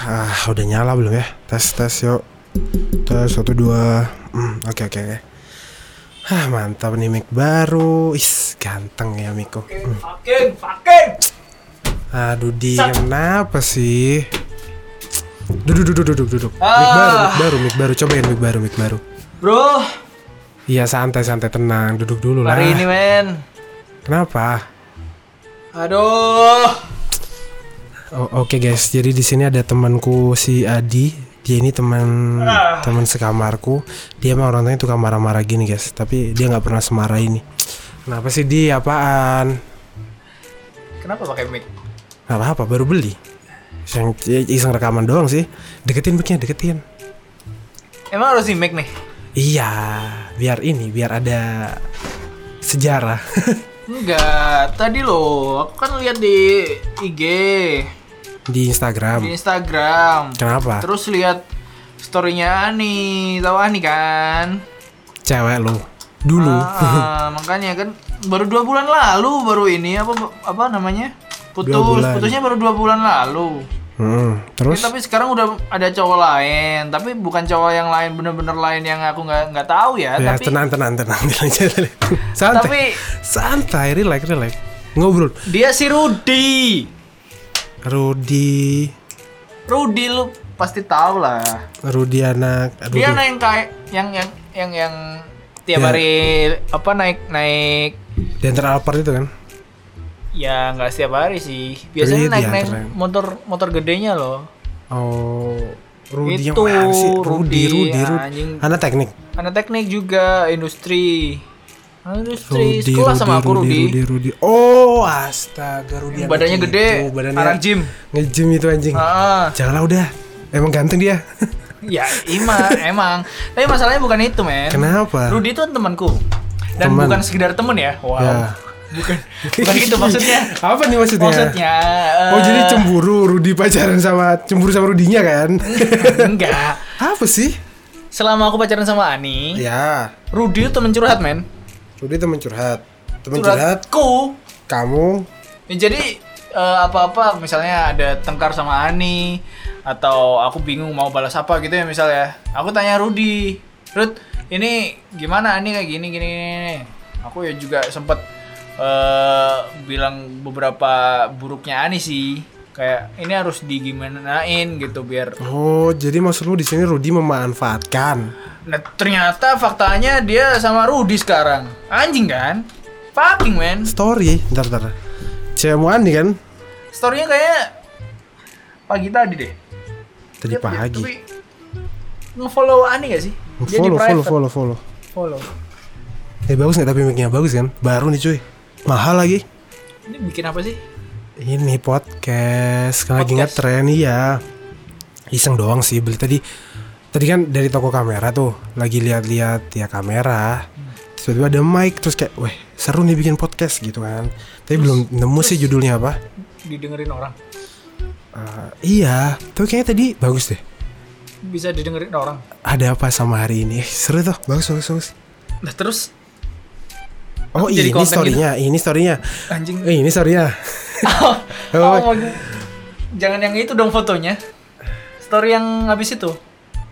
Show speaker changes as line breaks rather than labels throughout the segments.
Ah, udah nyala belum ya? Tes tes yuk. Tes satu dua. Hmm, oke oke oke. Ah, mantap nih mic baru. Is, ganteng ya Miko. Hmm.
Fucking, fucking.
Aduh, di kenapa sih? Duduk duduk duduk duduk. Mic
Ah.
baru, mic baru, mic baru. Cobain mic baru, mic baru.
Bro,
Iya, santai santai tenang. Duduk dulu lah.
hari ini men.
Kenapa?
Aduh.
Oh, Oke guys, jadi di sini ada temanku si Adi. Dia ini teman
Ah.
teman sekamarku. Dia emang orang tuanya tukang marah-marah gini guys, tapi dia nggak pernah semarah ini. Kenapa sih di apaan?
Kenapa pakai mic?
Gak apa-apa, baru beli. Iseng, iseng rekaman doang sih. Deketin mic-nya, deketin.
Emang harus di mic nih?
Iya, biar ini, biar ada sejarah.
Enggak, tadi loh, aku kan lihat di IG,
di Instagram.
di Instagram.
Kenapa?
Terus lihat storynya Ani, tahu Ani kan?
Cewek lu. Dulu.
Ah, makanya kan baru dua bulan lalu baru ini apa apa namanya? Putus, putusnya baru dua bulan lalu.
Hmm, terus?
Ya, tapi sekarang udah ada cowok lain, tapi bukan cowok yang lain bener-bener lain yang aku nggak nggak tahu ya.
Ya,
tapi
tenang, tenang, tenang. santai.
tapi
Santai, relax, relax. Ngobrol.
dia si Rudi.
Rudi,
Rudi lu pasti tahu lah.
Rudi anak. Aduh,
Dia
duh.
naik kayak yang yang yang yang tiap
Ya.
hari apa naik naik
Di antara Alphard itu kan?
ya nggak setiap hari sih. Biasanya
Iya,
naik naik motor motor gedenya loh.
Oh, Rudi yang
Itu,
mana sih? Rudi,
Rudi,
Rudi, Rudi.
anjing.
Anak teknik.
Anak teknik juga industri. Anak industri
Rudi,
sekolah
Rudi,
sama aku Rudi.
Rudi, Rudi. Oh, astaga, Rudi. anak
Badannya
itu.
gede,
badannya
anak gym.
Nge-gym itu anjing.
Ah,
Janganlah udah. Emang ganteng dia.
ya ima emang. Tapi masalahnya bukan itu men.
Kenapa?
Rudy itu kan temanku. Dan
Teman.
bukan sekedar temen ya. Wow.
Ya.
Bukan. Bukan gitu maksudnya.
Apa nih maksudnya?
Maksudnya. eh,
Oh, jadi cemburu Rudi pacaran sama cemburu sama Rudinya kan?
enggak.
Apa sih?
Selama aku pacaran sama Ani,
Ya,
Rudy itu temen curhat men.
Rudi temen curhat. Temen curhat,
Curhatku.
kamu
Ya, jadi eh, apa-apa misalnya ada tengkar sama Ani atau aku bingung mau balas apa gitu ya misalnya. Aku tanya Rudi, Rud, ini gimana Ani kayak gini gini. gini. Aku ya juga sempet eh, bilang beberapa buruknya Ani sih. Kayak ini harus digimanain gitu biar
Oh, jadi maksud lu di sini Rudi memanfaatkan.
Nah, ternyata faktanya dia sama Rudi sekarang. Anjing kan? Fucking man.
Story, ntar ntar. Cewek Ani kan?
Storynya kayak pagi tadi deh.
Tadi
Tapi-
pagi.
Tapi nge-follow Ani gak sih? Dia di
Follow, follow, follow, follow.
Follow.
Eh bagus nggak tapi mic-nya bagus kan? Baru nih cuy. Mahal lagi.
Ini bikin apa sih?
Ini podcast, kan lagi ngetren iya. Iseng doang sih beli tadi. Tadi kan dari toko kamera tuh, lagi lihat-lihat ya kamera. Terus tiba-tiba ada mic terus kayak, weh seru nih bikin podcast gitu kan. Tapi belum nemu sih judulnya apa.
Didengerin orang.
Eh, iya, tapi kayaknya tadi bagus deh.
Bisa didengerin orang.
Ada apa sama hari ini? Seru tuh, bagus bagus bagus.
Nah, terus
Oh
Jadi
ini
konten
storynya, ini storynya.
anjing.
Eh, ini storynya.
oh,
Oh.
mau- jangan yang itu dong fotonya. Story yang habis itu.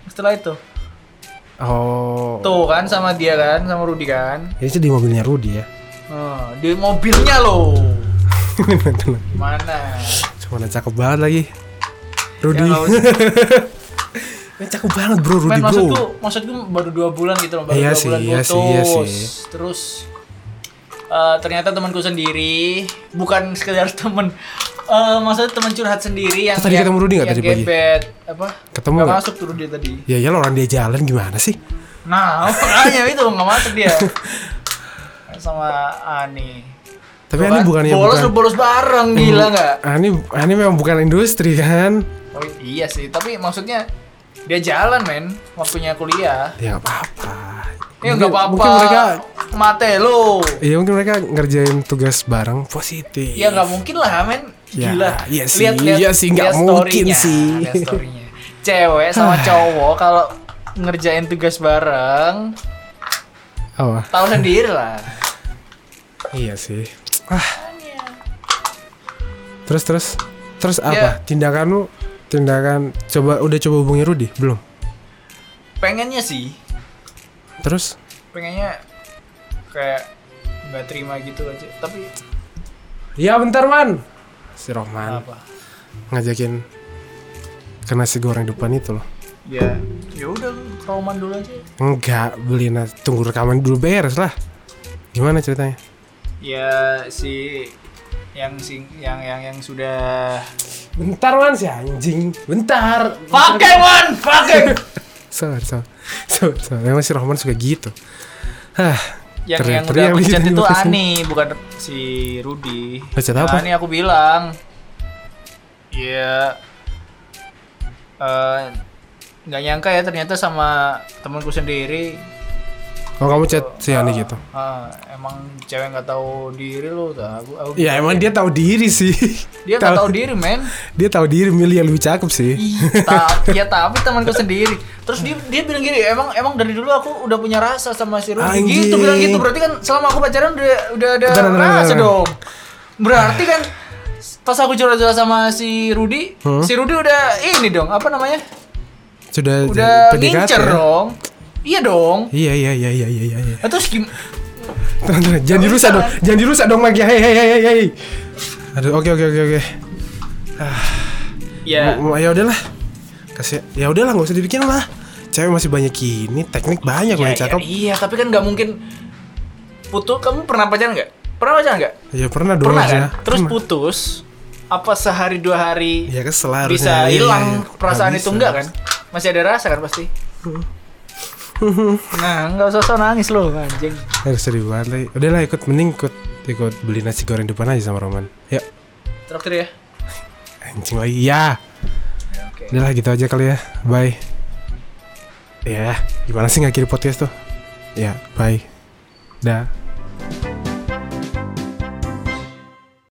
Setelah itu.
Oh,
Tuh kan sama dia kan, sama Rudi kan.
ini sih di mobilnya Rudy ya.
Oh, di mobilnya loh. Mana?
Cuma cakep banget lagi. Rudy.
Ya.
Ini cakep banget bro, Rudy
Men,
bro.
maksudku, maksudku baru dua bulan gitu loh, baru
Iya
dua
sih,
bulan
iya
putus.
sih, iya sih.
Terus eh, ternyata temanku sendiri, bukan sekedar temen, eh, maksudnya teman curhat sendiri yang
tadi ketemu nggak
yang
tadi pagi?
gebet, apa?
Ketemu
nggak? masuk tuh dia tadi.
Ya ya orang dia jalan gimana sih?
Nah, makanya itu nggak masuk dia. Sama Ani.
Tapi Ani
kan,
bukannya
bolos
bukan.
bolos bareng gila nggak?
Ani Ani memang bukan industri kan?
Oh iya sih, tapi maksudnya dia jalan men, waktunya kuliah.
Ya nggak apa-apa.
Ya nggak apa-apa.
Mungkin mereka
mate lo.
Iya mungkin mereka ngerjain tugas bareng positif.
Ya nggak mungkin lah men.
Ya,
Gila.
iya sih, iya sih, nggak
lihat
mungkin sih.
lihat story-nya. Cewek sama cowok kalau ngerjain tugas bareng,
Apa?
tahu sendiri lah.
Iya sih. Ah. Terus terus terus apa?
Ya.
Tindakan lu tindakan coba udah coba hubungi Rudi belum
pengennya sih
terus?
Pengennya kayak nggak terima gitu aja. Tapi
ya bentar man. Si Rohman.
Apa?
Ngajakin ke nasi goreng depan itu loh.
Ya ya udah roman dulu aja.
Enggak beli nasi tunggu rekaman dulu beres lah. Gimana ceritanya?
Ya si yang sing yang yang yang sudah
bentar man si anjing. Bentar.
Pakai man! Pakai
sorry sorry sorry, sorry. emang si Rohman suka gitu Hah,
yang
teriak-
yang udah aku chat itu. Ani bukan si Rudi
chat apa?
Ani aku bilang ya eh, nggak nyangka ya ternyata sama temanku sendiri
oh kamu chat si Ani gitu.
Ah, emang cewek nggak tahu diri lu tak aku, aku
ya emang dia tahu diri sih.
Dia nggak tahu diri men.
Dia tahu diri milih yang lebih cakep sih.
Ih, ta- ya tapi temanku sendiri. Terus dia dia bilang gini emang emang dari dulu aku udah punya rasa sama si Rudi.
Anjing.
gitu bilang gitu. Berarti kan selama aku pacaran udah udah ada
Bentar,
rasa
bentar.
dong. Berarti kan pas aku curhat-curhat sama si Rudi
Hmm?
si Rudi udah ini dong apa namanya?
Sudah
udah ngincer
ya?
dong iya dong.
Iya iya iya iya iya iya
Nah, terus gim
Tenang, tenang. jangan dirusak dong. Jangan dirusak dong lagi. Hei hei hei hei aduh oke oke oke oke.
Ya
Mau- ya udahlah. Kasih ya udahlah nggak usah dibikin lah. Cewek masih banyak ini teknik banyak loh
ya,
yang cakep.
ya, iya. Tapi kan nggak mungkin. Putus kamu pernah pacaran nggak? Pernah pacaran nggak?
Ya pernah dong
pernah kan? Terus
Pernah.
putus apa sehari dua hari
ya kesel harusnya.
bisa
Iya, iya,
hilang
iya.
perasaan itu
bisa.
enggak kan? masih ada rasa kan pasti nah nggak usah nangis loh anjing.
Harus sedih banget lagi udahlah ikut mending ikut ikut beli nasi goreng depan aja sama Roman. Ya
traktir ya?
Anjing lagi ya
oke.
Udahlah gitu aja kali ya. Bye. Ya gimana sih ngakhiri podcast tuh? Ya bye. Dah